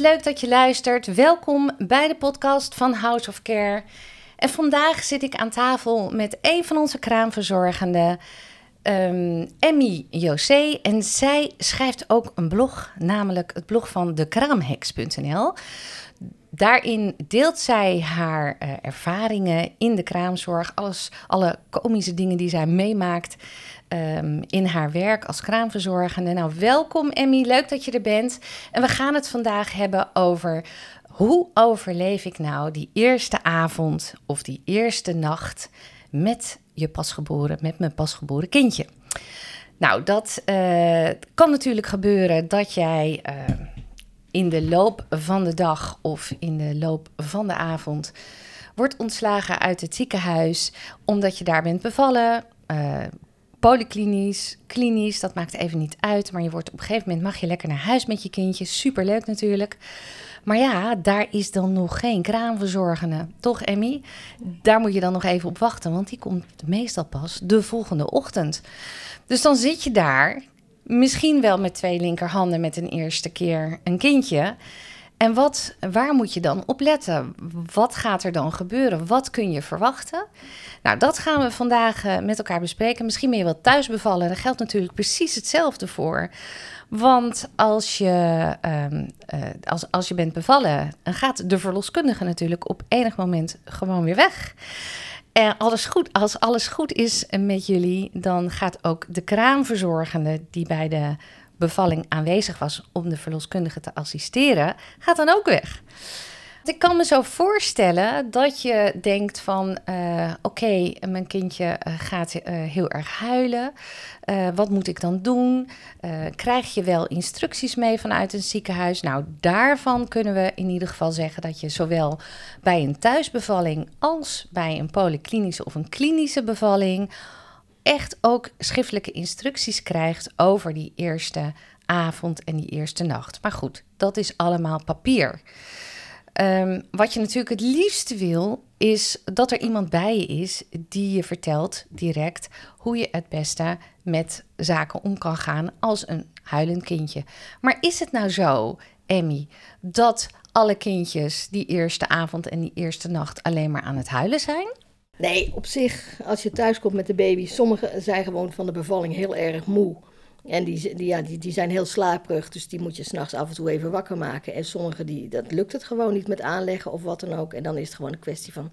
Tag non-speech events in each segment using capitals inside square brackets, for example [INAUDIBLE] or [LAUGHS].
Leuk dat je luistert. Welkom bij de podcast van House of Care. En vandaag zit ik aan tafel met een van onze kraamverzorgenden, um, Emmy José. En zij schrijft ook een blog, namelijk het blog van dekraamheks.nl. Daarin deelt zij haar uh, ervaringen in de kraamzorg, alles, alle komische dingen die zij meemaakt um, in haar werk als kraamverzorgende. Nou, welkom Emmy, leuk dat je er bent. En we gaan het vandaag hebben over hoe overleef ik nou die eerste avond of die eerste nacht met je pasgeboren, met mijn pasgeboren kindje. Nou, dat uh, kan natuurlijk gebeuren dat jij uh, in de loop van de dag of in de loop van de avond wordt ontslagen uit het ziekenhuis omdat je daar bent bevallen. Uh, polyklinisch, klinisch, dat maakt even niet uit. Maar je wordt op een gegeven moment mag je lekker naar huis met je kindje. Superleuk natuurlijk. Maar ja, daar is dan nog geen kraamverzorgende. Toch, Emmy? Daar moet je dan nog even op wachten, want die komt meestal pas de volgende ochtend. Dus dan zit je daar, misschien wel met twee linkerhanden met een eerste keer een kindje. En wat, waar moet je dan op letten? Wat gaat er dan gebeuren? Wat kun je verwachten? Nou, dat gaan we vandaag uh, met elkaar bespreken. Misschien ben je wel thuis bevallen. Daar geldt natuurlijk precies hetzelfde voor. Want als je, um, uh, als, als je bent bevallen, dan gaat de verloskundige natuurlijk op enig moment gewoon weer weg. En alles goed, als alles goed is met jullie, dan gaat ook de kraamverzorgende die bij de bevalling aanwezig was om de verloskundige te assisteren, gaat dan ook weg. Ik kan me zo voorstellen dat je denkt van uh, oké, mijn kindje uh, gaat uh, heel erg huilen. wat moet ik dan doen? krijg je wel instructies mee vanuit een ziekenhuis? Nou, daarvan kunnen we in ieder geval zeggen dat je zowel bij een thuisbevalling als bij een polyklinische of een klinische bevalling echt ook schriftelijke instructies krijgt over die eerste avond en die eerste nacht. Maar goed, dat is allemaal papier. Um, wat je natuurlijk het liefst wil, is dat er iemand bij je is die je vertelt direct hoe je het beste met zaken om kan gaan als een huilend kindje. Maar is het nou zo, Emmy, dat alle kindjes die eerste avond en die eerste nacht alleen maar aan het huilen zijn? Nee, op zich, als je thuis komt met de baby, sommigen zijn gewoon van de bevalling heel erg moe. En die, die, ja, die, die zijn heel slaperig, dus die moet je s'nachts af en toe even wakker maken. En sommigen, die, dat lukt het gewoon niet met aanleggen of wat dan ook. En dan is het gewoon een kwestie van,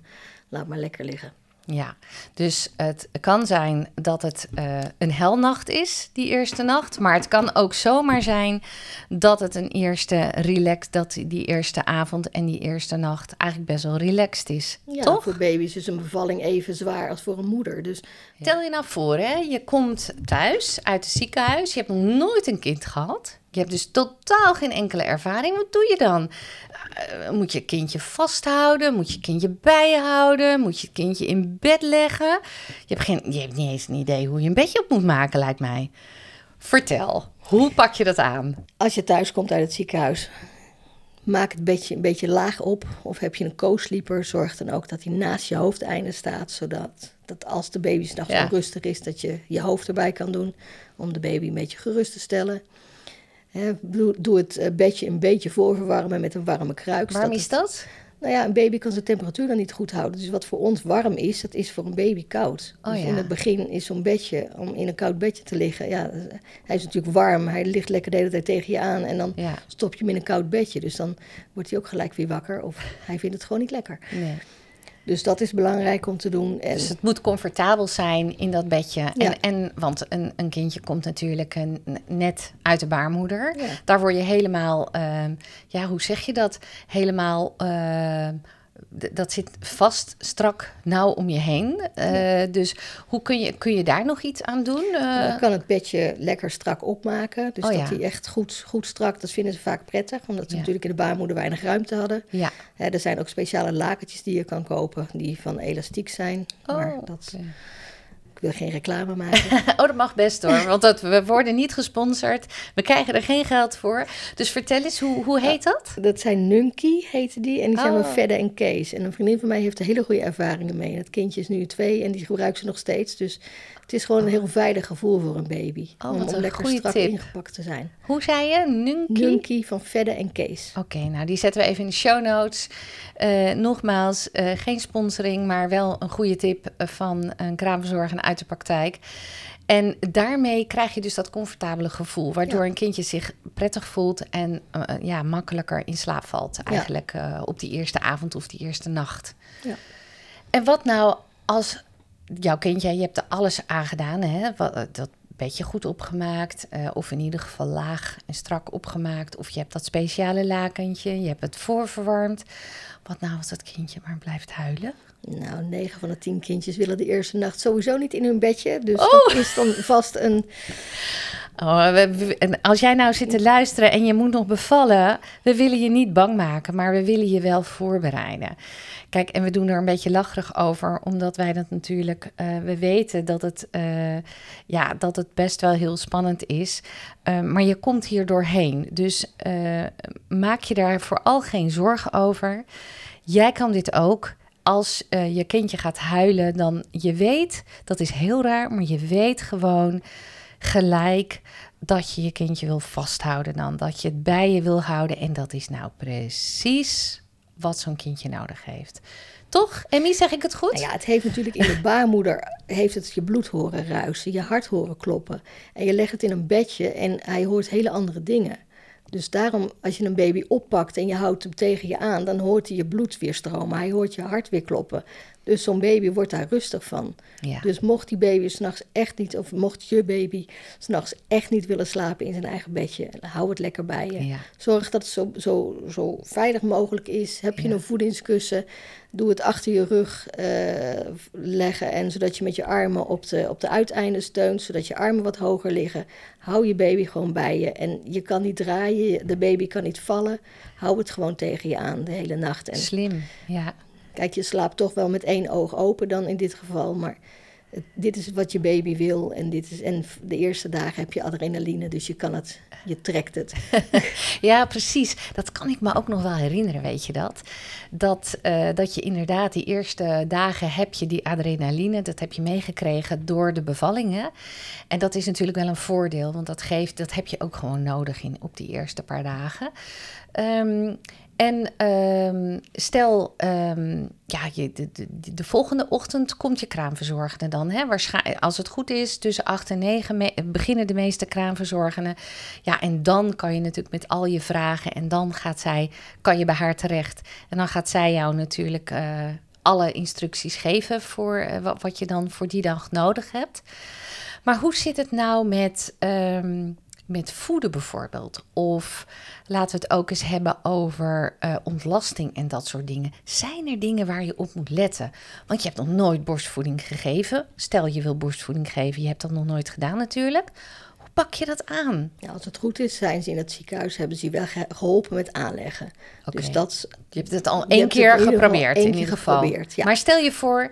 laat maar lekker liggen. Ja, dus het kan zijn dat het uh, een helnacht is, die eerste nacht. Maar het kan ook zomaar zijn dat het een eerste relax, dat die eerste avond en die eerste nacht eigenlijk best wel relaxed is. Ja, toch? voor baby's is een bevalling even zwaar als voor een moeder. Dus Stel je nou voor, hè, je komt thuis uit het ziekenhuis, je hebt nog nooit een kind gehad. Je hebt dus totaal geen enkele ervaring. Wat doe je dan? Uh, moet je kindje vasthouden? Moet je kindje bijhouden? Moet je kindje in bed leggen? Je hebt, geen, je hebt niet eens een idee hoe je een bedje op moet maken, lijkt mij. Vertel, hoe pak je dat aan? Als je thuis komt uit het ziekenhuis, maak het bedje een beetje laag op. Of heb je een co-sleeper, zorg dan ook dat hij naast je hoofdeinde staat. Zodat dat als de baby s'nachts ja. rustig is, dat je je hoofd erbij kan doen. Om de baby een beetje gerust te stellen. He, doe het bedje een beetje voorverwarmen met een warme kruik. Waarom is dat? Nou ja, een baby kan zijn temperatuur dan niet goed houden. Dus wat voor ons warm is, dat is voor een baby koud. Oh, dus ja. in het begin is zo'n bedje, om in een koud bedje te liggen... Ja, hij is natuurlijk warm, hij ligt lekker de hele tijd tegen je aan... en dan ja. stop je hem in een koud bedje. Dus dan wordt hij ook gelijk weer wakker of hij vindt het gewoon niet lekker. Nee. Dus dat is belangrijk om te doen. En... Dus het moet comfortabel zijn in dat bedje. Ja. En, en, want een, een kindje komt natuurlijk een, net uit de baarmoeder. Ja. Daar word je helemaal, uh, ja, hoe zeg je dat? Helemaal, uh, dat zit vast, strak, nauw om je heen. Uh, ja. Dus hoe kun je, kun je daar nog iets aan doen? Je kan het bedje lekker strak opmaken. Dus oh, dat ja. hij echt goed, goed strak, dat vinden ze vaak prettig. Omdat ze natuurlijk in de baarmoeder weinig ruimte hadden. Ja. er zijn ook speciale lakentjes die je kan kopen, die van elastiek zijn. Oh, maar dat, okay. Ik wil geen reclame maken. [LAUGHS] oh, dat mag best hoor, want dat, we worden niet gesponsord. We krijgen er geen geld voor. Dus vertel eens, hoe, hoe heet dat? Dat zijn Nunky, heten die. En die zijn Oh. van Fedde en Kees. En een vriendin van mij heeft er hele goede ervaringen mee. En het kindje is nu twee en die gebruikt ze nog steeds. Dus het is gewoon een heel veilig gevoel voor een baby. Oh, om om lekker strak tip. ingepakt te zijn. Hoe zei je? Nunky? Van Fedde en Kees. Oké, nou die zetten we even in de show notes. Eh, nogmaals, eh, geen sponsoring, maar wel een goede tip eh, van een kraamverzorger uit de praktijk. En daarmee krijg je dus dat comfortabele gevoel, waardoor Ja. een kindje zich prettig voelt en ja, makkelijker in slaap valt. Eigenlijk op die eerste avond of die eerste nacht. Ja. En wat nou als jouw kindje, je hebt er alles aangedaan, hè? Wat, eh, dat beetje goed opgemaakt, eh, of in ieder geval laag en strak opgemaakt, of je hebt dat speciale lakentje, je hebt het voorverwarmd. Wat nou als dat kindje maar blijft huilen? Nou, 9 van de 10 kindjes willen de eerste nacht sowieso niet in hun bedje. Dus Oh. dat is dan vast een. Oh, we- als jij nou zit te luisteren en je moet nog bevallen, we willen je niet bang maken, maar we willen je wel voorbereiden. Kijk, en we doen er een beetje lacherig over, omdat wij dat natuurlijk, eh, we weten dat het, eh, ja, dat het best wel heel spannend is, Eh, maar je komt hier doorheen. Dus maak je daar vooral geen zorgen over. Jij kan dit ook. Als eh, je kindje gaat huilen, dan je weet, dat is heel raar, maar je weet gewoon gelijk dat je je kindje wil vasthouden dan. Dat je het bij je wil houden. En dat is nou precies wat zo'n kindje nodig heeft. Toch? Emmy, zeg ik het goed? Nou ja, het heeft natuurlijk in de baarmoeder heeft het je bloed horen ruisen, je hart horen kloppen. En je legt het in een bedje en hij hoort hele andere dingen. Dus daarom, als je een baby oppakt en je houdt hem tegen je aan, dan hoort hij je bloed weer stromen. Hij hoort je hart weer kloppen. Dus zo'n baby wordt daar rustig van. Ja. Dus mocht die baby s'nachts echt niet, of mocht je baby s'nachts echt niet willen slapen in zijn eigen bedje, hou het lekker bij je. Ja. Zorg dat het zo, zo, zo veilig mogelijk is. Heb je Ja. een voedingskussen, doe het achter je rug eh, leggen. En zodat je met je armen op de, op de uiteinden steunt, zodat je armen wat hoger liggen. Hou je baby gewoon bij je. En je kan niet draaien, de baby kan niet vallen. Hou het gewoon tegen je aan de hele nacht. En Slim, ja. Kijk, je slaapt toch wel met één oog open dan in dit geval. Maar dit is wat je baby wil. En, dit is, en de eerste dagen heb je adrenaline, dus je kan het, je trekt het. [LAUGHS] Ja, precies. Dat kan ik me ook nog wel herinneren, weet je dat? Dat, eh, dat je inderdaad die eerste dagen heb je die adrenaline, dat heb je meegekregen door de bevallingen. En dat is natuurlijk wel een voordeel, want dat geeft, dat heb je ook gewoon nodig in op die eerste paar dagen. Ehm, en ehm, stel, ehm, ja, je, de, de, de volgende ochtend komt je kraamverzorgende dan. Hè? Waarschijnlijk, als het goed is, tussen 8 en 9 me- beginnen de meeste kraamverzorgenden. Ja, en dan kan je natuurlijk met al je vragen en dan gaat zij, kan je bij haar terecht. En dan gaat zij jou natuurlijk eh, alle instructies geven voor eh, wat, wat je dan voor die dag nodig hebt. Maar hoe zit het nou met, ehm, met voeden bijvoorbeeld? Of laten we het ook eens hebben over eh, ontlasting en dat soort dingen. Zijn er dingen waar je op moet letten? Want je hebt nog nooit borstvoeding gegeven. Stel je wil borstvoeding geven, je hebt dat nog nooit gedaan natuurlijk. Hoe pak je dat aan? Ja, als het goed is, zijn ze in het ziekenhuis, hebben ze je wel ge- geholpen met aanleggen. Dus dat, Je hebt het al één keer geprobeerd in ieder geval. geprobeerd, ja. Maar stel je voor,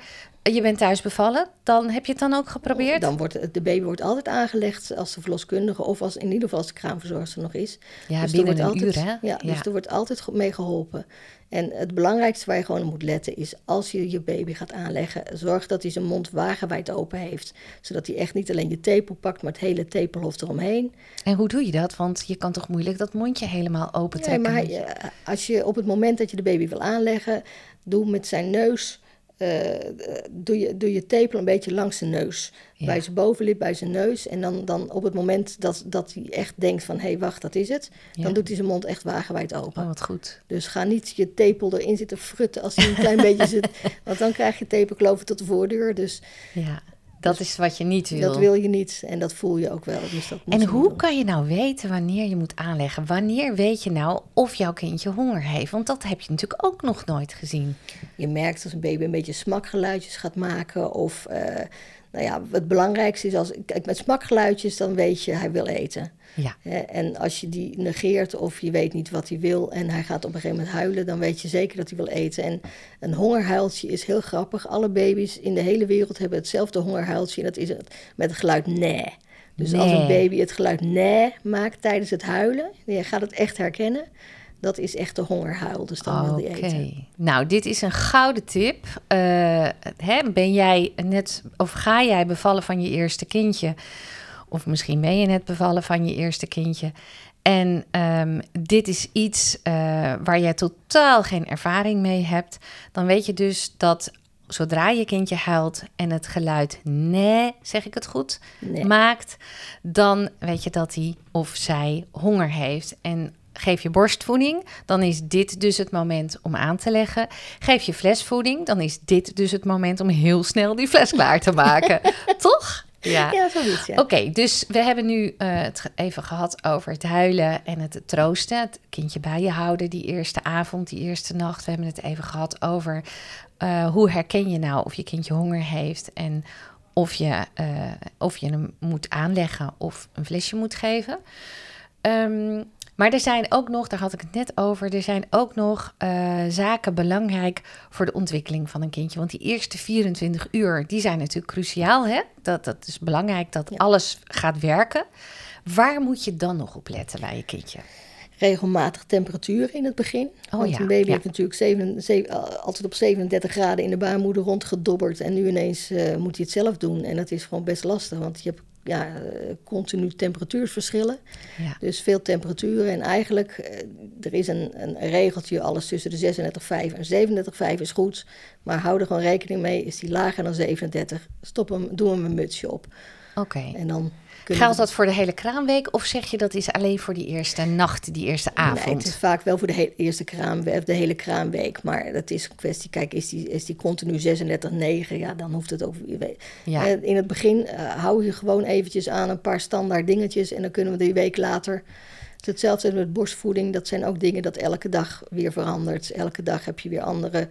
je bent thuis bevallen, dan heb je het dan ook geprobeerd? dan wordt het- de baby wordt altijd aangelegd als de verloskundige of als in ieder geval als de kraamverzorgster nog is. ja, Dus binnen wordt een altijd, uur hè? Ja, dus er wordt altijd mee geholpen. En het belangrijkste waar je gewoon op moet letten is als je je baby gaat aanleggen, zorg dat hij zijn mond wagenwijd open heeft. Zodat hij echt niet alleen je tepel pakt, maar het hele tepelhof eromheen. En hoe doe je dat? Want je kan toch moeilijk dat mondje helemaal open Nee, trekken? maar hij- eh, als je op het moment dat je de baby wil aanleggen, doe met zijn neus, eh, doe, je, doe je tepel een beetje langs zijn neus. Ja. Bij zijn bovenlip, bij zijn neus. En dan, dan op het moment dat, dat hij echt denkt van, hé, wacht, dat is het. Ja. Dan doet hij zijn mond echt wagenwijd open. Oh, wat goed. Dus ga niet je tepel erin zitten frutten als hij een klein [LAUGHS] beetje zit. Want dan krijg je tepelkloven tot de voordeur. Dus Ja, dat is wat je niet wil. dat wil je niet. En dat voel je ook wel. Dus dat en hoe doen. kan je nou weten wanneer je moet aanleggen? Wanneer weet je nou of jouw kindje honger heeft? Want dat heb je natuurlijk ook nog nooit gezien. Je merkt als een baby een beetje smakgeluidjes gaat maken. Of eh, nou ja, het belangrijkste is als kijk met smakgeluidjes, dan weet je hij wil eten. Ja. En als je die negeert of je weet niet wat hij wil en hij gaat op een gegeven moment huilen, dan weet je zeker dat hij wil eten. En een hongerhuiltje is heel grappig. Alle baby's in de hele wereld hebben hetzelfde hongerhuiltje en dat is het met het geluid nee. Dus als een baby het geluid nee maakt tijdens het huilen, je gaat het echt herkennen. Dat is echt de hongerhuil, dus dan wil je eten. Nou, dit is een gouden tip. Uh, hè, ben jij net, of ga jij bevallen van je eerste kindje? Of misschien ben je net bevallen van je eerste kindje. En um, dit is iets uh, waar jij totaal geen ervaring mee hebt. Dan weet je dus dat zodra je kindje huilt en het geluid nee, zeg ik het goed, maakt, dan weet je dat hij of zij honger heeft. En geef je borstvoeding, dan is dit dus het moment om aan te leggen. Geef je flesvoeding, dan is dit dus het moment om heel snel die fles klaar te maken. [LAUGHS] Toch? Ja, ja zoiets. Ja. Oké, dus we hebben nu uh, het even gehad over het huilen en het troosten. Het kindje bij je houden die eerste avond, die eerste nacht. We hebben het even gehad over uh, hoe herken je nou of je kindje honger heeft en of je, uh, of je hem moet aanleggen of een flesje moet geven. Um, maar er zijn ook nog, daar had ik het net over, er zijn ook nog uh, zaken belangrijk voor de ontwikkeling van een kindje. Want die eerste 24 uur, die zijn natuurlijk cruciaal. Hè? Dat, dat is belangrijk dat alles gaat werken. Waar moet je dan nog op letten bij je kindje? regelmatig temperatuur in het begin. Oh, Want ja, een baby heeft natuurlijk zeven, altijd op 37 graden in de baarmoeder rondgedobberd. En nu ineens uh, moet hij het zelf doen. En dat is gewoon best lastig, want je hebt ja, continu temperatuurverschillen. Ja. Dus veel temperaturen. En eigenlijk, eh, er is een, een regeltje, alles tussen de 36,5 en 37,5 is goed. Maar hou er gewoon rekening mee, is die lager dan 37, stop hem, doe hem een mutsje op. Oké. En dan Geldt dat voor de hele kraamweek of zeg je dat is alleen voor die eerste nacht, die eerste avond? Nee, het is vaak wel voor de eerste kraamweek, de hele kraamweek. Maar dat is een kwestie, kijk, is die, is die continu 36,9, ja, dan hoeft het ook... Ja. Eh, in het begin uh, hou je gewoon eventjes aan een paar standaard dingetjes en dan kunnen we die week later... Hetzelfde met borstvoeding, dat zijn ook dingen dat elke dag weer verandert. Elke dag heb je weer andere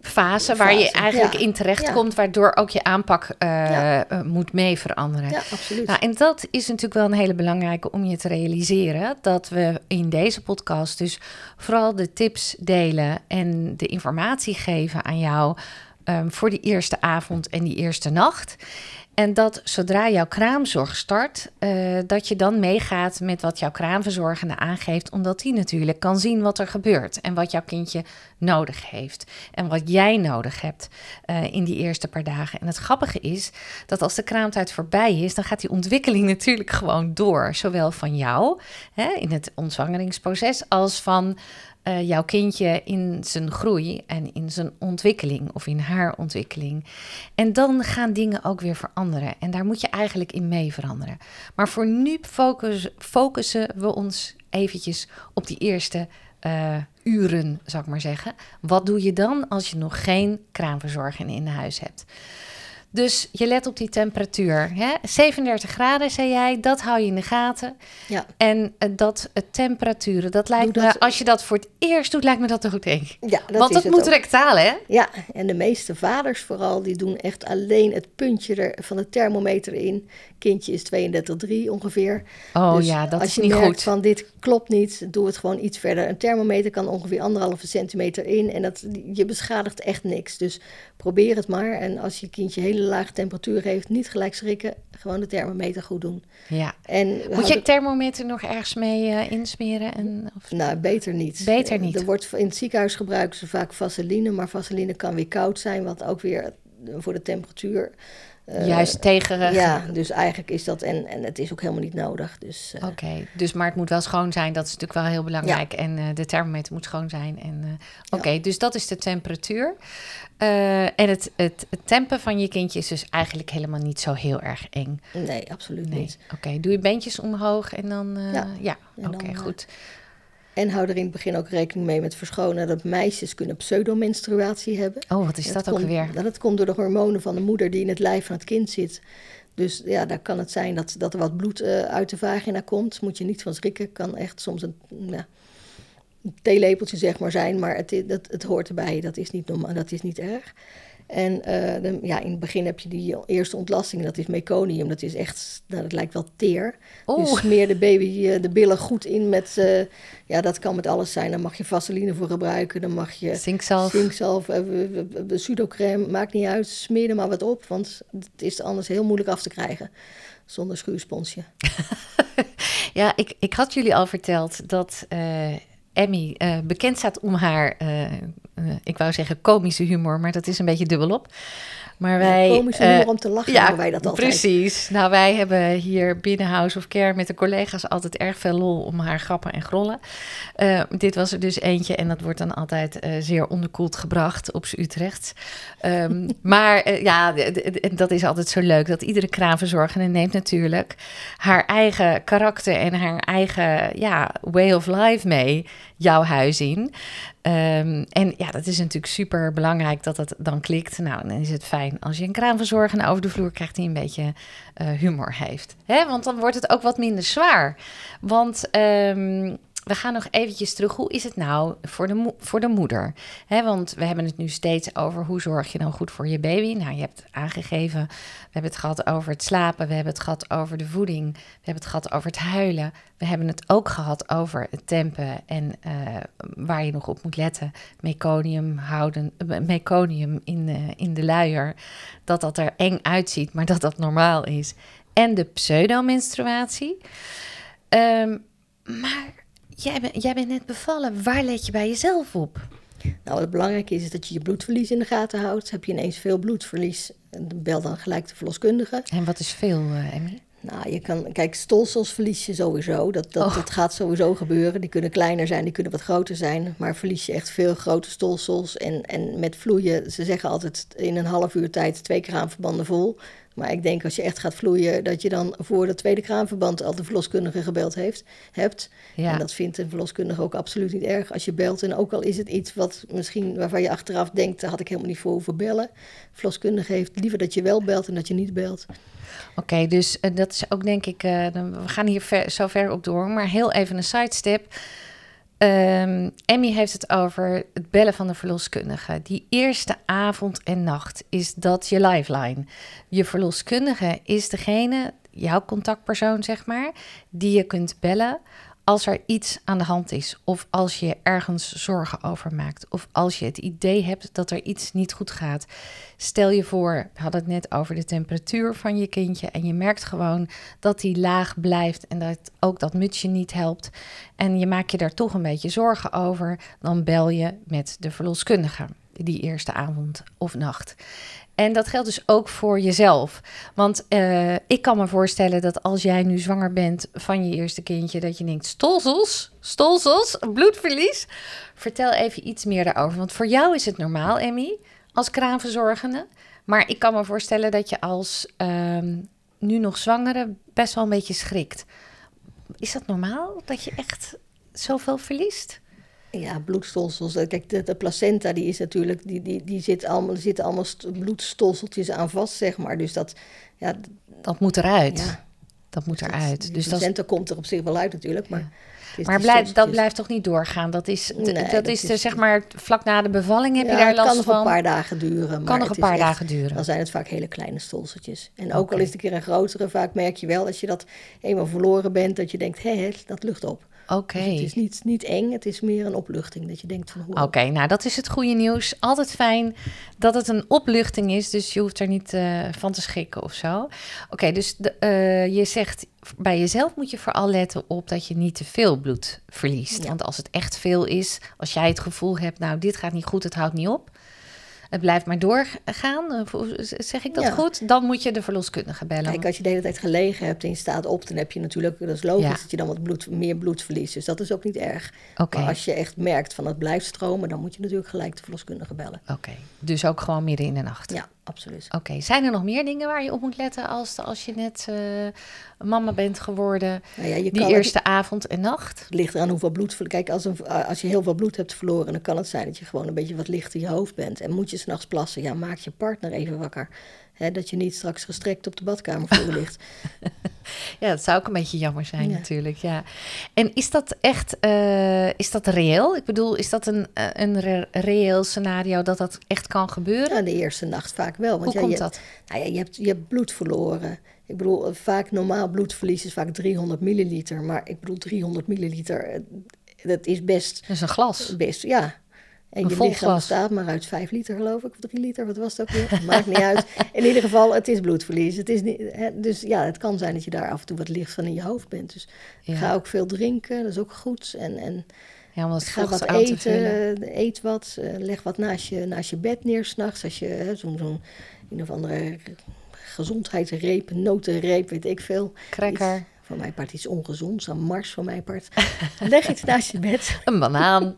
fase, waar je eigenlijk in terecht komt, waardoor ook je aanpak uh, moet mee veranderen. Ja, absoluut. Nou, en dat is natuurlijk wel een hele belangrijke om je te realiseren, dat we in deze podcast dus vooral de tips delen en de informatie geven aan jou um, voor die eerste avond en die eerste nacht. En dat zodra jouw kraamzorg start, uh, dat je dan meegaat met wat jouw kraamverzorgende aangeeft, omdat die natuurlijk kan zien wat er gebeurt en wat jouw kindje nodig heeft en wat jij nodig hebt uh, in die eerste paar dagen. En het grappige is dat als de kraamtijd voorbij is, dan gaat die ontwikkeling [LAUGHS] natuurlijk gewoon door, zowel van jou hè, in het ontzwangeringsproces als van uh, jouw kindje in zijn groei en in zijn ontwikkeling of in haar ontwikkeling. En dan gaan dingen ook weer veranderen. En daar moet je eigenlijk in mee veranderen. Maar voor nu focus, focussen we ons eventjes op die eerste uh, uren, zou ik maar zeggen. Wat doe je dan als je nog geen kraamverzorging in huis hebt? Dus je let op die temperatuur. Hè? 37 graden, zei jij, dat hou je in de gaten. Ja. En uh, dat uh, temperaturen, dat lijkt me, als je dat voor het eerst doet, lijkt me dat een goed ding. Ja, dat Want dat moet ook. rectaal, hè? Ja, en de meeste vaders vooral, die doen echt alleen het puntje er van de thermometer in. Kindje is 32,3 ongeveer. Oh dus ja, dat is niet goed. van dit klopt niet, doe het gewoon iets verder. Een thermometer kan ongeveer anderhalve centimeter in en dat, je beschadigt echt niks. Dus probeer het maar. En als je kindje hele lage temperatuur heeft, niet gelijk schrikken. Gewoon de thermometer goed doen. Ja. En Moet je thermometer nog ergens mee uh, insmeren? En, of... Nou, beter niet. Beter niet. Er wordt, in het ziekenhuis gebruiken ze vaak vaseline, maar vaseline kan weer koud zijn, wat ook weer voor de temperatuur uh, Juist tegen. Ja, dus eigenlijk is dat. En, en het is ook helemaal niet nodig. Dus, uh, Oké, dus maar het moet wel schoon zijn. Dat is natuurlijk wel heel belangrijk. Ja. En uh, de thermometer moet schoon zijn. En Oké, ja. dus dat is de temperatuur. en het, het, het, tempen van je kindje is dus eigenlijk helemaal niet zo heel erg eng. Nee, absoluut nee. niet. Oké, doe je beentjes omhoog en dan. ja, ja. oké, goed. En hou er in het begin ook rekening mee met verschonen dat meisjes kunnen pseudomenstruatie hebben. Oh, wat is dat, dat ook weer? Dat komt door de hormonen van de moeder die in het lijf van het kind zit. Dus ja, daar kan het zijn dat, dat er wat bloed uh, uit de vagina komt. Moet je niet van schrikken. Kan echt soms een, ja, een theelepeltje zeg maar zijn. Maar het, het, het hoort erbij. Dat is niet normaal. Dat is niet erg. En eh, de- ja, in het begin heb je die eerste ontlasting, dat is meconium. Dat is echt, nou, dat lijkt wel teer. Oeh. Dus smeer de baby eh, de billen goed in met, eh, ja, dat kan met alles zijn. Dan mag je vaseline voor gebruiken, dan mag je Zinkzalf. zinkzalf, pseudocrème, maakt niet uit. Smeer er maar wat op, want het is anders heel moeilijk af te krijgen zonder schuursponsje. [LAUGHS] Ja, ik, ik had jullie al verteld dat Emmy bekend staat om haar, eh, ik wou zeggen komische humor, maar dat is een beetje dubbelop. Maar wij, Komisch eh, humor om te lachen, noemen wij dat altijd. Precies. Nou, wij hebben hier binnen House of Care met de collega's altijd erg veel lol om haar grappen en grollen. Eh, dit was er dus eentje en dat wordt dan altijd zeer onderkoeld gebracht op Utrecht. Ehm, [LAUGHS] maar ja, dat is altijd zo leuk dat iedere kraamverzorgende neemt natuurlijk haar eigen karakter en haar eigen ja, way of life mee jouw huis in. Ehm, en ja, dat is natuurlijk super belangrijk dat dat dan klikt. Nou, dan is het fijn als je een kraamverzorgende over de vloer krijgt die een beetje eh, humor heeft. Hè? Want dan wordt het ook wat minder zwaar. Want ehm, we gaan nog eventjes terug. Hoe is het nou voor de, voor de moeder? Want we hebben het nu steeds over hoe zorg je dan goed voor je baby. Nou, je hebt aangegeven, we hebben het gehad over het slapen. We hebben het gehad over de voeding. We hebben het gehad over het huilen. We hebben het ook gehad over het tempen en eh, waar je nog op moet letten. Meconium houden, eh, meconium in, de in de luier. Dat dat er eng uitziet, maar dat dat normaal is. En de pseudomenstruatie. Ehm, maar jij, bent jij bent net bevallen. Waar let je bij jezelf op? Nou, wat belangrijk is, dat je je bloedverlies in de gaten houdt. Heb je ineens veel bloedverlies, bel dan gelijk de verloskundige. En wat is veel, eh, Emmy? Nou, je kan, kijk, stolsels verlies je sowieso. Dat, dat, Oh. dat gaat sowieso gebeuren. Die kunnen kleiner zijn, die kunnen wat groter zijn. Maar verlies je echt veel grote stolsels. En, en met vloeien, ze zeggen altijd in een half uur tijd twee kraamverbanden vol. Maar ik denk als je echt gaat vloeien, dat je dan voor dat tweede kraamverband al de verloskundige gebeld heeft, hebt. Ja. En dat vindt een verloskundige ook absoluut niet erg als je belt. En ook al is het iets wat misschien waarvan je achteraf denkt, daar had ik helemaal niet voor hoeven bellen. Verloskundige heeft liever dat je wel belt en dat je niet belt. Oké, dus eh, dat is ook denk ik... eh, we gaan hier ver, zo ver op door, maar heel even een sidestep. Ehm, Emmy heeft het over het bellen van de verloskundige. Die eerste avond en nacht is dat je lifeline. Je verloskundige is degene, jouw contactpersoon zeg maar, die je kunt bellen als er iets aan de hand is. Of als je ergens zorgen over maakt. Of als je het idee hebt dat er iets niet goed gaat. Stel je voor, we hadden het net over de temperatuur van je kindje. En je merkt gewoon dat die laag blijft en dat ook dat mutsje niet helpt. En je maakt je daar toch een beetje zorgen over. Dan bel je met de verloskundige die eerste avond of nacht. En dat geldt dus ook voor jezelf. Want eh, ik kan me voorstellen dat als jij nu zwanger bent van je eerste kindje, dat je denkt: stolsels, stolsels, bloedverlies. Vertel even iets meer daarover. Want voor jou is het normaal, Emmy, als kraamverzorgende. Maar ik kan me voorstellen dat je als ehm, nu nog zwangere best wel een beetje schrikt. Is dat normaal dat je echt zoveel verliest? Ja, bloedstolsels. Eh, Kijk, de, de placenta die is natuurlijk, die, die, die zit allemaal, er zitten allemaal st- bloedstolseltjes aan vast, zeg maar. Dus dat, ja, Dat moet eruit. ja Dat moet dat- eruit. Dus dat is placenta komt er op zich wel uit natuurlijk, maar... Maar die blijf, dat blijft toch niet doorgaan? Dat is, Nee, dat dat is, zeg maar vlak na de bevalling heb Ja, je daar het kan last nog van. een paar dagen duren. kan maar nog een paar echt- dagen duren. Dan zijn het vaak hele kleine stolseltjes. En ook al is het een keer een grotere, vaak merk je wel als je dat eenmaal verloren bent, dat je denkt, hé, dat lucht op. Oké. Dus het is niet, niet eng, het is meer een opluchting. Dat je denkt van, hoe Oké, nou dat is het goede nieuws. Altijd fijn dat het een opluchting is, dus je hoeft er niet eh, van te schrikken of zo. Oké, dus de, eh, je zegt bij jezelf moet je vooral letten op dat je niet te veel bloed verliest. Ja. Want als het echt veel is, als jij het gevoel hebt, nou dit gaat niet goed, het houdt niet op. Het blijft maar doorgaan, hoe- zeg ik dat Ja. goed? Dan moet je de verloskundige bellen. Kijk, als je de hele tijd gelegen hebt en je staat op, dan heb je natuurlijk, dat is logisch, Ja. dat je dan wat bloed, meer bloed verliest. Dus dat is ook niet erg. Oké. Maar als je echt merkt van het blijft stromen, dan moet je natuurlijk gelijk de verloskundige bellen. Oké, dus ook gewoon midden in de nacht. Ja, absoluut. Oké, zijn er nog meer dingen waar je op moet letten als, als je net eh, mama bent geworden? Nou ja, je Die eerste avond en nacht? Het ligt eraan hoeveel bloed. Kijk, als, een, als je heel veel bloed hebt verloren, dan kan het zijn dat je gewoon een beetje wat licht in je hoofd bent. En moet je s'nachts plassen, ja, maak je partner even wakker. Hè, dat je niet straks gestrekt op de badkamervloer ligt. [LAUGHS] ja, dat zou ook een beetje jammer zijn natuurlijk, ja. En is dat echt, uh, is dat reëel? Ik bedoel, is dat een, uh, een reëel scenario dat dat echt kan gebeuren? Ja, de eerste nacht vaak wel. Want Hoe komt je, dat? Nou ja, je, hebt, je hebt bloed verloren. Ik bedoel, vaak normaal bloedverlies is vaak 300 milliliter. Maar ik bedoel, 300 milliliter, dat is best... Dat is een glas. Best, ja. En Een je lichaam glas. bestaat maar uit 5 liter, geloof ik, of 3 liter, wat was het ook weer? [LAUGHS] Maakt niet uit. In ieder geval, het is bloedverlies. Het is niet, hè, dus ja, het kan zijn dat je daar af en toe wat licht van in je hoofd bent. Dus Ja. ga ook veel drinken, dat is ook goed. En, en Ja, ga wat eten, eet wat, eh, leg wat naast je, naast je bed neer s'nachts. Als je zo'n zo'n een of andere gezondheidsreep, notenreep, weet ik veel. Cracker, Iets, van mijn part iets ongezonds, aan Mars van mijn part. Leg iets [LAUGHS] naast je bed. een banaan.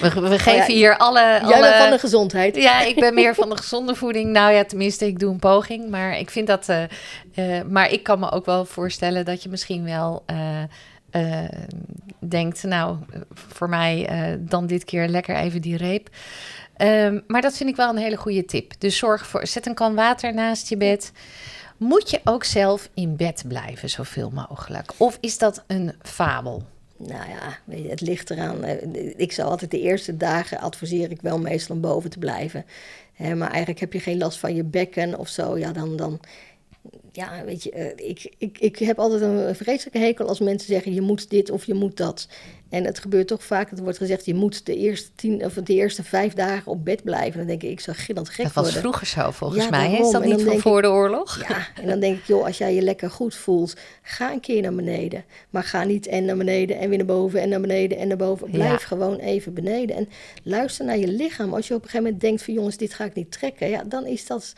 We, we geven ja, hier alle... Jij alle... bent van de gezondheid. Ja, ik ben meer van de gezonde voeding. Nou ja, tenminste, ik doe een poging. Maar ik vind dat. eh, eh, maar ik kan me ook wel voorstellen dat je misschien wel. eh, denkt, nou, voor mij dan dit keer lekker even die reep. Ehm, maar dat vind ik wel een hele goede tip. Dus zorg voor, zet een kan water naast je bed. Moet je ook zelf in bed blijven, zoveel mogelijk? Of is dat een fabel? Nou ja, het ligt eraan. eh, Ik zou altijd de eerste dagen adviseer ik wel meestal om boven te blijven. Maar eigenlijk heb je geen last van je bekken of zo. Ja, dan, dan ja, weet je, eh, ik, ik, ik heb altijd een vreselijke hekel als mensen zeggen je moet dit of je moet dat. En het gebeurt toch vaak, dat er wordt gezegd je moet de eerste, tien, of de eerste vijf dagen op bed blijven. Dan denk ik, ik zou gillend gek Dat was worden. vroeger zo, volgens Ja, mij. Is dat niet van voor de oorlog? Ja, en dan denk ik, joh, als jij je lekker goed voelt, ga een keer naar beneden. Maar ga niet en naar beneden en weer naar boven en naar beneden en naar boven. Blijf Ja. gewoon even beneden. En luister naar je lichaam. Als je op een gegeven moment denkt van jongens, dit ga ik niet trekken. Ja, dan is dat...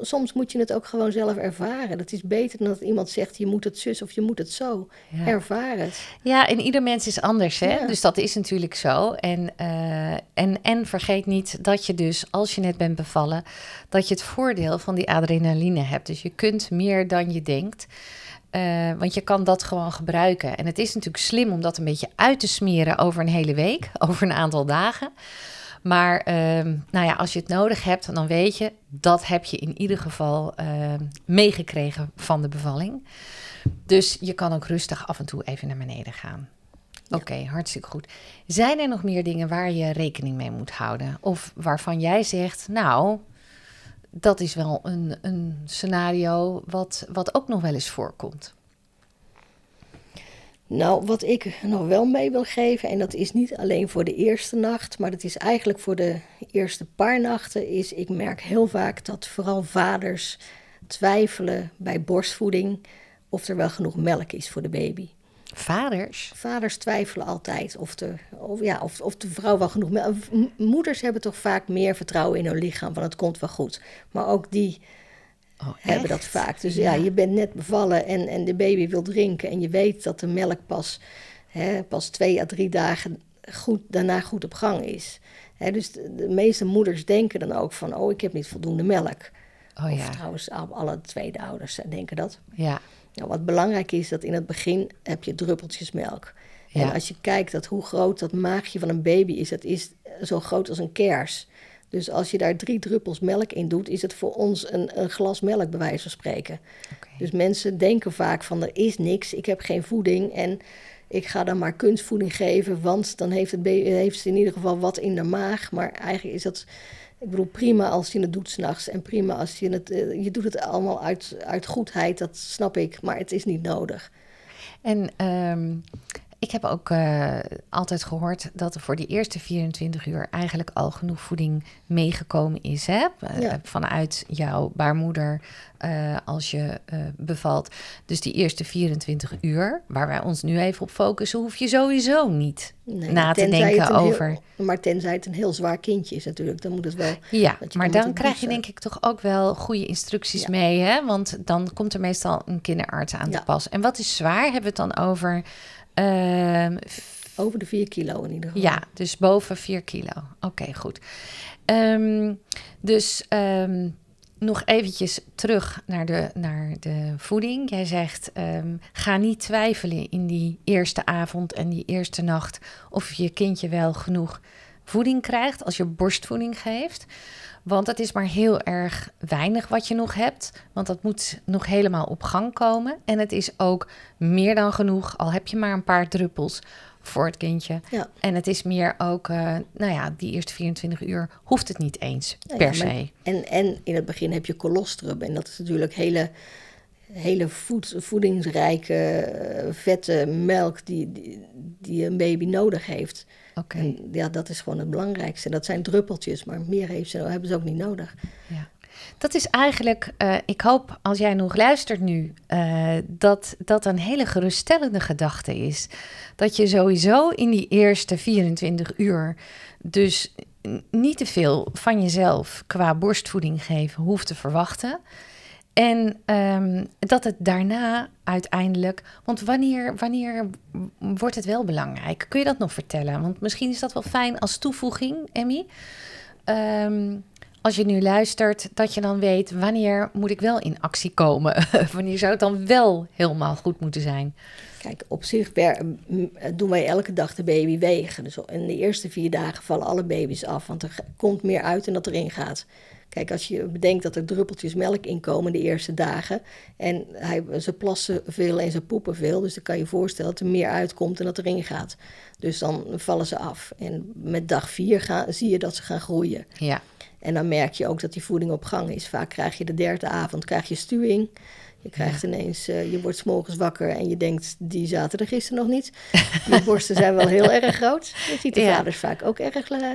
Soms moet je het ook gewoon zelf ervaren. Dat is beter dan dat iemand zegt, je moet het zus of je moet het zo. Ja. Het. Ja, en ieder mens is anders, hè? Ja. Dus dat is natuurlijk zo. En, eh, en, en vergeet niet dat je dus, als je net bent bevallen, dat je het voordeel van die adrenaline hebt. Dus je kunt meer dan je denkt. Eh, want je kan dat gewoon gebruiken. En het is natuurlijk slim om dat een beetje uit te smeren over een hele week, [LAUGHS] over een aantal dagen. Maar ehm, nou ja, als je het nodig hebt, dan weet je, dat heb je in ieder geval ehm, meegekregen van de bevalling. Dus je kan ook rustig af en toe even naar beneden gaan. Oké, hartstikke goed. Zijn er nog meer dingen waar je rekening mee moet houden? Of waarvan jij zegt, nou, dat is wel een, een scenario wat, wat ook nog wel eens voorkomt. Nou, wat ik nog wel mee wil geven, en dat is niet alleen voor de eerste nacht, maar dat is eigenlijk voor de eerste paar nachten, is ik merk heel vaak dat vooral vaders twijfelen bij borstvoeding of er wel genoeg melk is voor de baby. Vaders? Vaders twijfelen altijd of de, of, ja, of, of de vrouw wel genoeg Moeders hebben toch vaak meer vertrouwen in hun lichaam, van het komt wel goed. Maar ook die Oh, hebben dat vaak. Dus ja, je bent net bevallen en, en de baby wil drinken... en je weet dat de melk pas, hè, pas twee à drie dagen goed, daarna goed op gang is. Hè, dus de, de meeste moeders denken dan ook van... oh, ik heb niet voldoende melk. Oh Of ja, trouwens, al- alle tweede ouders denken dat. ja. Nou, wat belangrijk is, dat in het begin heb je druppeltjes melk. Ja. En als je kijkt dat hoe groot dat maagje van een baby is, dat is zo groot als een kers. Dus als je daar drie druppels melk in doet, is het voor ons een, een glas melk, bij wijze van spreken. Dus mensen denken vaak van er is niks, ik heb geen voeding en ik ga dan maar kunstvoeding geven, want dan heeft, het heeft ze in ieder geval wat in de maag. Maar eigenlijk is dat, ik bedoel, prima als je het doet s'nachts en prima als je het, eh, je doet het allemaal uit, uit goedheid, dat snap ik, maar het is niet nodig. En ehm, ik heb ook eh, altijd gehoord dat er voor die eerste 24 uur eigenlijk al genoeg voeding meegekomen is. Hè? Eh, Ja. Vanuit jouw baarmoeder eh, als je bevalt. Dus die eerste 24 uur, waar wij ons nu even op focussen, hoef je sowieso niet Nee, na te denken heel- over. maar tenzij het een heel zwaar kindje is natuurlijk, dan moet het wel... Ja, maar dan krijg je denk ik toch ook wel goede instructies Ja. mee, hè? Want dan komt er meestal een kinderarts aan Ja. te pas. En wat is zwaar? Hebben we het dan over? Ehm, Over de 4 kilo in ieder geval. ja, dus boven 4 kilo. Oké, goed. Ehm, dus ehm, nog eventjes terug naar de, naar de voeding. Jij zegt, ga niet twijfelen in die eerste avond en die eerste nacht... of je kindje wel genoeg voeding krijgt als je borstvoeding geeft. Want het is maar heel erg weinig wat je nog hebt. Want dat moet nog helemaal op gang komen. En het is ook meer dan genoeg, al heb je maar een paar druppels voor het kindje. Ja. En het is meer ook, uh, nou ja, die eerste 24 uur hoeft het niet eens Nou per ja, se. En, en in het begin heb je colostrum. En dat is natuurlijk hele, hele voed, voedingsrijke, eh, vette melk die, die, die een baby nodig heeft. Oké. En ja, dat is gewoon het belangrijkste. Dat zijn druppeltjes, maar meer heeft ze, hebben ze ook niet nodig. Ja. Dat is eigenlijk, eh, ik hoop als jij nog luistert nu, eh, dat dat een hele geruststellende gedachte is. Dat je sowieso in die eerste 24 uur dus niet te veel van jezelf qua borstvoeding geven hoeft te verwachten. En ehm, dat het daarna uiteindelijk. Want wanneer, wanneer wordt het wel belangrijk? Kun je dat nog vertellen? Want misschien is dat wel fijn als toevoeging, Emmy. Ehm, als je nu luistert, dat je dan weet wanneer moet ik wel in actie komen? [LAUGHS] wanneer zou het dan wel helemaal goed moeten zijn? Kijk, op zich doen wij elke dag de baby wegen. Dus in de eerste vier dagen vallen alle baby's af, want er komt meer uit dan dat erin gaat. Kijk, als je bedenkt dat er druppeltjes melk inkomen de eerste dagen. En hij, ze plassen veel en ze poepen veel. Dus dan kan je voorstellen dat er meer uitkomt dan dat erin gaat. Dus dan vallen ze af. En met dag vier gaan, zie je dat ze gaan groeien. Ja, En dan merk je ook dat die voeding op gang is. Vaak krijg je de derde avond krijg je stuwing. Je krijgt ineens, eh, je wordt morgens wakker en je denkt, die zaten er gisteren nog niet. [LAUGHS] Die borsten zijn wel heel erg groot. Je ziet de Ja. vaders vaak ook erg eh,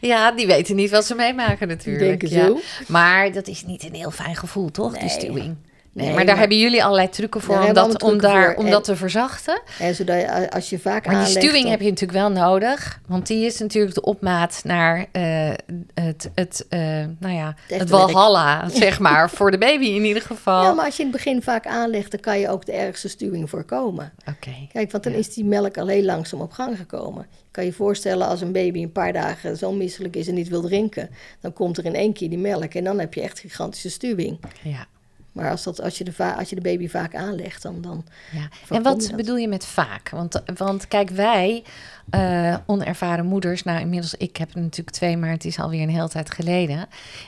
[LAUGHS] ja die weten niet wat ze meemaken natuurlijk. ja. Maar dat is niet een heel fijn gevoel, toch? Die stuwing. Nee, maar daar maar- hebben jullie allerlei trucken voor om dat, om daar, om dat te verzachten. En zodat je, eh, als je vaak Maar die stuwing dan- heb je natuurlijk wel nodig. Want die is natuurlijk de opmaat naar eh, het, het, eh, nou ja, het werk. walhalla, [LAUGHS] zeg maar. Voor de baby in ieder geval. Ja, maar als je in het begin vaak aanlegt, dan kan je ook de ergste stuwing voorkomen. Oké. Kijk, want dan Ja. is die melk al heel langzaam op gang gekomen. Je kan je voorstellen als een baby een paar dagen zo misselijk is en niet wil drinken, dan komt er in één keer die melk en dan heb je echt gigantische stuwing. Ja. Maar als, dat, als, je, de als je de baby vaak aanlegt, dan, dan Ja. En wat je bedoel je met vaak? Want, want kijk, wij, eh, onervaren moeders, nou inmiddels, ik heb er natuurlijk twee, maar het is alweer een hele tijd geleden.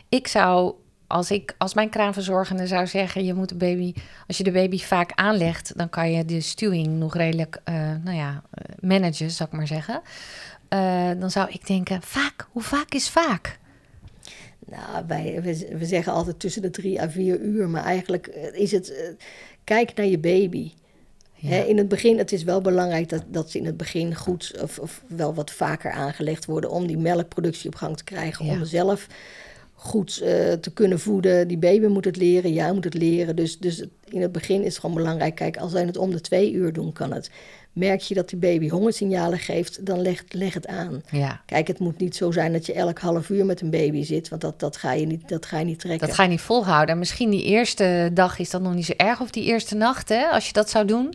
Ik zou, als ik als mijn kraamverzorgende zou zeggen, je moet de baby, als je de baby vaak aanlegt, dan kan je de stuwing nog redelijk, eh, nou ja, eh, managen, zou ik maar zeggen. Dan zou ik denken, vaak, hoe vaak is vaak? Nou, wij, we, we zeggen altijd tussen de drie à vier uur, maar eigenlijk eh, is het. eh, kijk naar je baby. Ja. In het begin, het is wel belangrijk dat, dat ze in het begin goed of, of wel wat vaker aangelegd worden om die melkproductie op gang te krijgen. Ja. Om zelf goed eh, te kunnen voeden. Die baby moet het leren, jij moet het leren. Dus, dus in het begin is het gewoon belangrijk. Kijk, als wij het om de twee uur doen, kan het. Merk je dat die baby hongersignalen geeft, dan leg, leg het aan. Ja, Kijk, het moet niet zo zijn dat je elk half uur met een baby zit, want dat, dat, ga, je niet, dat ga je niet trekken. dat ga je niet volhouden. En Misschien die eerste dag is dat nog niet zo erg, of die eerste nacht, hè, als je dat zou doen.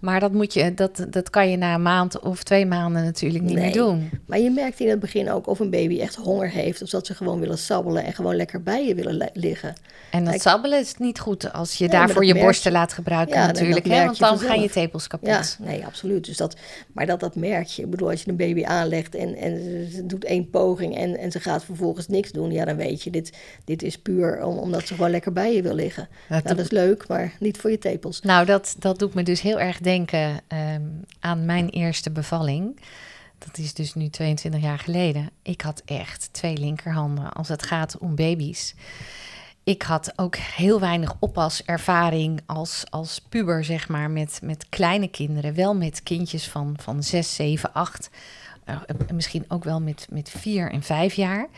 Maar dat, moet je, dat, dat kan je na een maand of twee maanden natuurlijk niet meer doen. Maar je merkt in het begin ook of een baby echt honger heeft, of dat ze gewoon willen sabbelen en gewoon lekker bij je willen li- liggen. En dat Kijk- sabbelen is niet goed als je Nee, daarvoor je borsten je. laat gebruiken Ja, natuurlijk. hè, want dan gaan je tepels kapot. Ja, nee, absoluut. Dus dat, maar dat, dat merk je. Ik bedoel, als je een baby aanlegt en, en ze- doet één poging en, en ze gaat vervolgens niks doen, ja, dan weet je, dit, dit is puur om, omdat ze gewoon lekker bij je wil liggen. Dat Nou, dat is leuk, maar niet voor je tepels. Nou, dat, dat doet me dus heel erg denken ehm, aan mijn eerste bevalling. Dat is dus nu 22 jaar geleden. Ik had echt twee linkerhanden als het gaat om baby's. Ik had ook heel weinig oppaservaring als, als puber, zeg maar, met, met kleine kinderen. Wel met kindjes van, van 6, 7, 8. Eh, misschien ook wel met, met 4 en 5 jaar.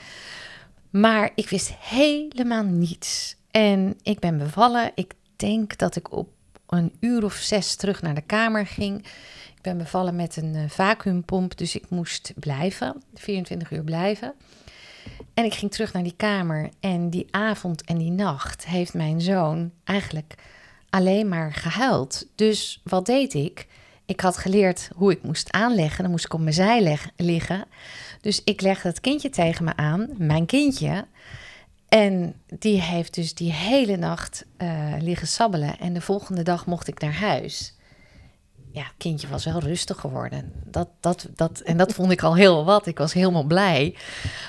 Maar ik wist helemaal niets. En ik ben bevallen. Ik denk dat ik op een uur of zes terug naar de kamer ging. Ik ben bevallen met een eh, vacuümpomp, dus ik moest blijven, 24 uur blijven. En ik ging terug naar die kamer en die avond en die nacht heeft mijn zoon eigenlijk alleen maar gehuild. Dus wat deed ik? Ik had geleerd hoe ik moest aanleggen. Dan moest ik op mijn zij liggen. Dus ik legde het kindje tegen me aan, mijn kindje. En die heeft dus die hele nacht eh, liggen sabbelen. En de volgende dag mocht ik naar huis. Ja, kindje was wel rustig geworden. Dat, dat, dat, en dat vond ik al heel wat. Ik was helemaal blij.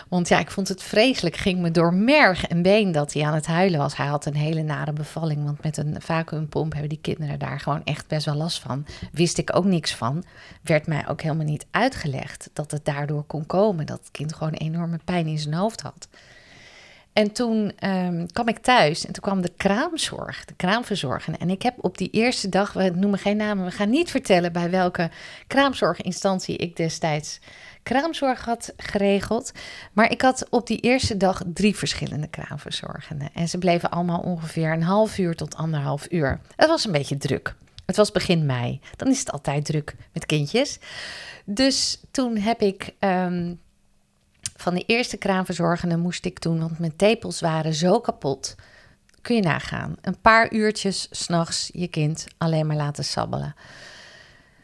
Want ja, ik vond het vreselijk. Ging me door merg en been dat hij aan het huilen was. Hij had een hele nare bevalling. Want met een vacuümpomp hebben die kinderen daar gewoon echt best wel last van. Wist ik ook niks van. Werd mij ook helemaal niet uitgelegd dat het daardoor kon komen. Dat het kind gewoon enorme pijn in zijn hoofd had. En toen um, kwam ik thuis en toen kwam de kraamzorg, de kraamverzorgende. En ik heb op die eerste dag, we noemen geen namen, we gaan niet vertellen bij welke kraamzorginstantie ik destijds kraamzorg had geregeld. Maar ik had op die eerste dag drie verschillende kraamverzorgenden. En ze bleven allemaal ongeveer een half uur tot anderhalf uur. Het was een beetje druk. Het was begin mei. Dan is het altijd druk met kindjes. Dus toen heb ik um, van de eerste kraanverzorgende moest ik toen, want mijn tepels waren zo kapot. Kun je nagaan. Een paar uurtjes s'nachts je kind alleen maar laten sabbelen.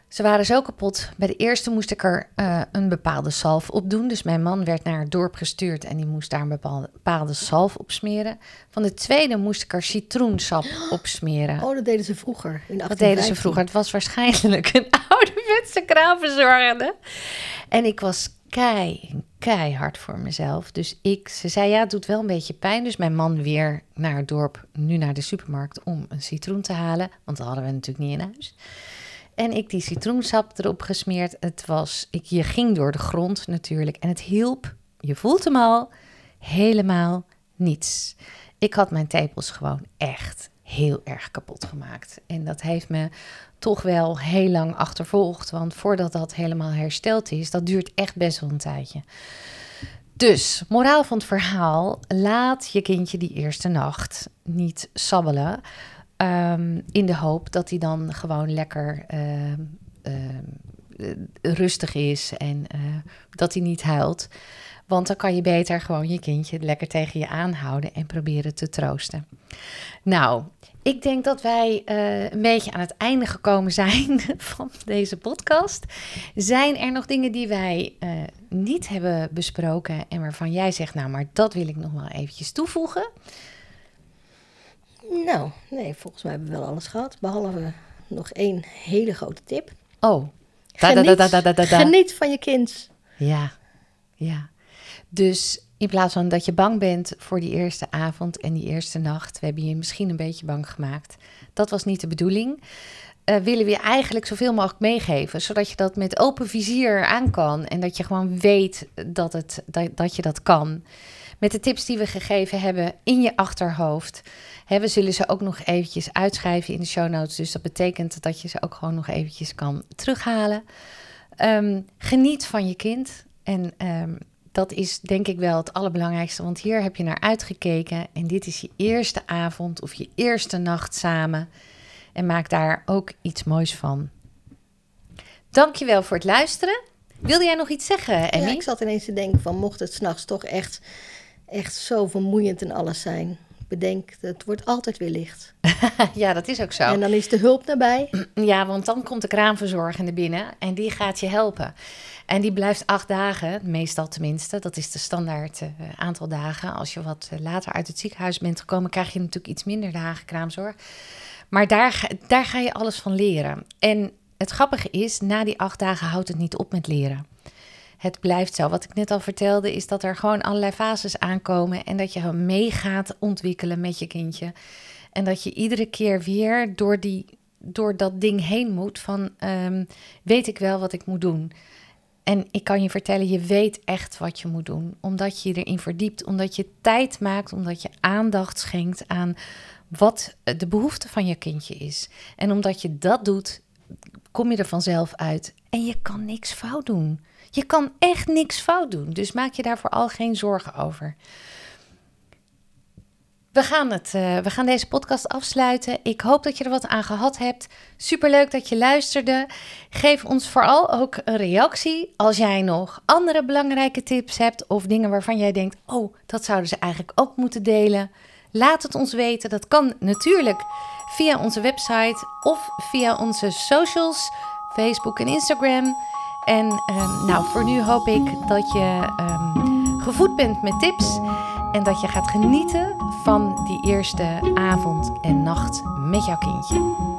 Ze waren zo kapot. Bij de eerste moest ik er uh, een bepaalde salf op doen. Dus mijn man werd naar het dorp gestuurd en die moest daar een bepaalde, bepaalde salf op smeren. Van de tweede moest ik er citroensap [GASPS] op smeren. Oh, dat deden ze vroeger. In dat deden ze vroeger. Het was waarschijnlijk een [LAUGHS] ouderwetse kraanverzorgende. En ik was kei, keihard voor mezelf. Dus ik, ze zei ja, het doet wel een beetje pijn. Dus mijn man weer naar het dorp, nu naar de supermarkt om een citroen te halen. Want dat hadden we natuurlijk niet in huis. En ik die citroensap erop gesmeerd. Het was, ik, je ging door de grond natuurlijk. En het hielp, je voelt hem al, helemaal niets. Ik had mijn tepels gewoon echt heel erg kapot gemaakt. En dat heeft me toch wel heel lang achtervolgd. Want voordat dat helemaal hersteld is, dat duurt echt best wel een tijdje. Dus, moraal van het verhaal: laat je kindje die eerste nacht niet sabbelen. Um, in de hoop dat hij dan gewoon lekker uh, uh, rustig is en uh, dat hij niet huilt. Want dan kan je beter gewoon je kindje lekker tegen je aanhouden en proberen te troosten. Nou, ik denk dat wij uh, een beetje aan het einde gekomen zijn [LAUGHS] van deze podcast. Zijn er nog dingen die wij uh, niet hebben besproken en waarvan jij zegt, nou, maar dat wil ik nog wel eventjes toevoegen? Nou, nee, volgens mij hebben we wel alles gehad, behalve nog één hele grote tip. Oh, geniet, da, da, da, geniet van je kind. Ja, ja. Dus in plaats van dat je bang bent voor die eerste avond en die eerste nacht, we hebben je misschien een beetje bang gemaakt. Dat was niet de bedoeling. Uh, willen we je eigenlijk zoveel mogelijk meegeven, zodat je dat met open vizier aan kan en dat je gewoon weet dat, het, dat, dat je dat kan. Met de tips die we gegeven hebben in je achterhoofd. Hè, we zullen ze ook nog eventjes uitschrijven in de show notes. Dus dat betekent dat je ze ook gewoon nog eventjes kan terughalen. Um, geniet van je kind. En um, dat is denk ik wel het allerbelangrijkste, want hier heb je naar uitgekeken en dit is je eerste avond of je eerste nacht samen. En maak daar ook iets moois van. Dankjewel voor het luisteren. Wilde jij nog iets zeggen, Emmy? Ja, ik zat ineens te denken van mocht het s'nachts toch echt, echt zo vermoeiend en alles zijn bedenk, het wordt altijd weer licht. [LAUGHS] ja, dat is ook zo. En dan is de hulp nabij. [CLEARS THROAT] Ja, want dan komt de kraamverzorgende binnen en die gaat je helpen. En die blijft acht dagen, meestal tenminste. Dat is de standaard uh, aantal dagen. Als je wat eh, later uit het ziekenhuis bent gekomen, krijg je natuurlijk iets minder dagen kraamzorg. Maar daar, daar ga je alles van leren. En het grappige is, na die acht dagen houdt het niet op met leren het blijft zo. Wat ik net al vertelde, is dat er gewoon allerlei fases aankomen en dat je mee gaat ontwikkelen met je kindje. En dat je iedere keer weer door, die, door dat ding heen moet van um, weet ik wel wat ik moet doen. En ik kan je vertellen, je weet echt wat je moet doen. Omdat je je erin verdiept, omdat je tijd maakt, omdat je aandacht schenkt aan wat de behoefte van je kindje is. En omdat je dat doet, kom je er vanzelf uit. En je kan niks fout doen. Je kan echt niks fout doen, dus maak je daar vooral geen zorgen over. We gaan, het, uh, we gaan deze podcast afsluiten. Ik hoop dat je er wat aan gehad hebt. Superleuk dat je luisterde. Geef ons vooral ook een reactie als jij nog andere belangrijke tips hebt of dingen waarvan jij denkt: oh, dat zouden ze eigenlijk ook moeten delen. Laat het ons weten. Dat kan natuurlijk via onze website of via onze socials, Facebook en Instagram. En um, nou, voor nu hoop ik dat je um, gevoed bent met tips en dat je gaat genieten van die eerste avond en nacht met jouw kindje.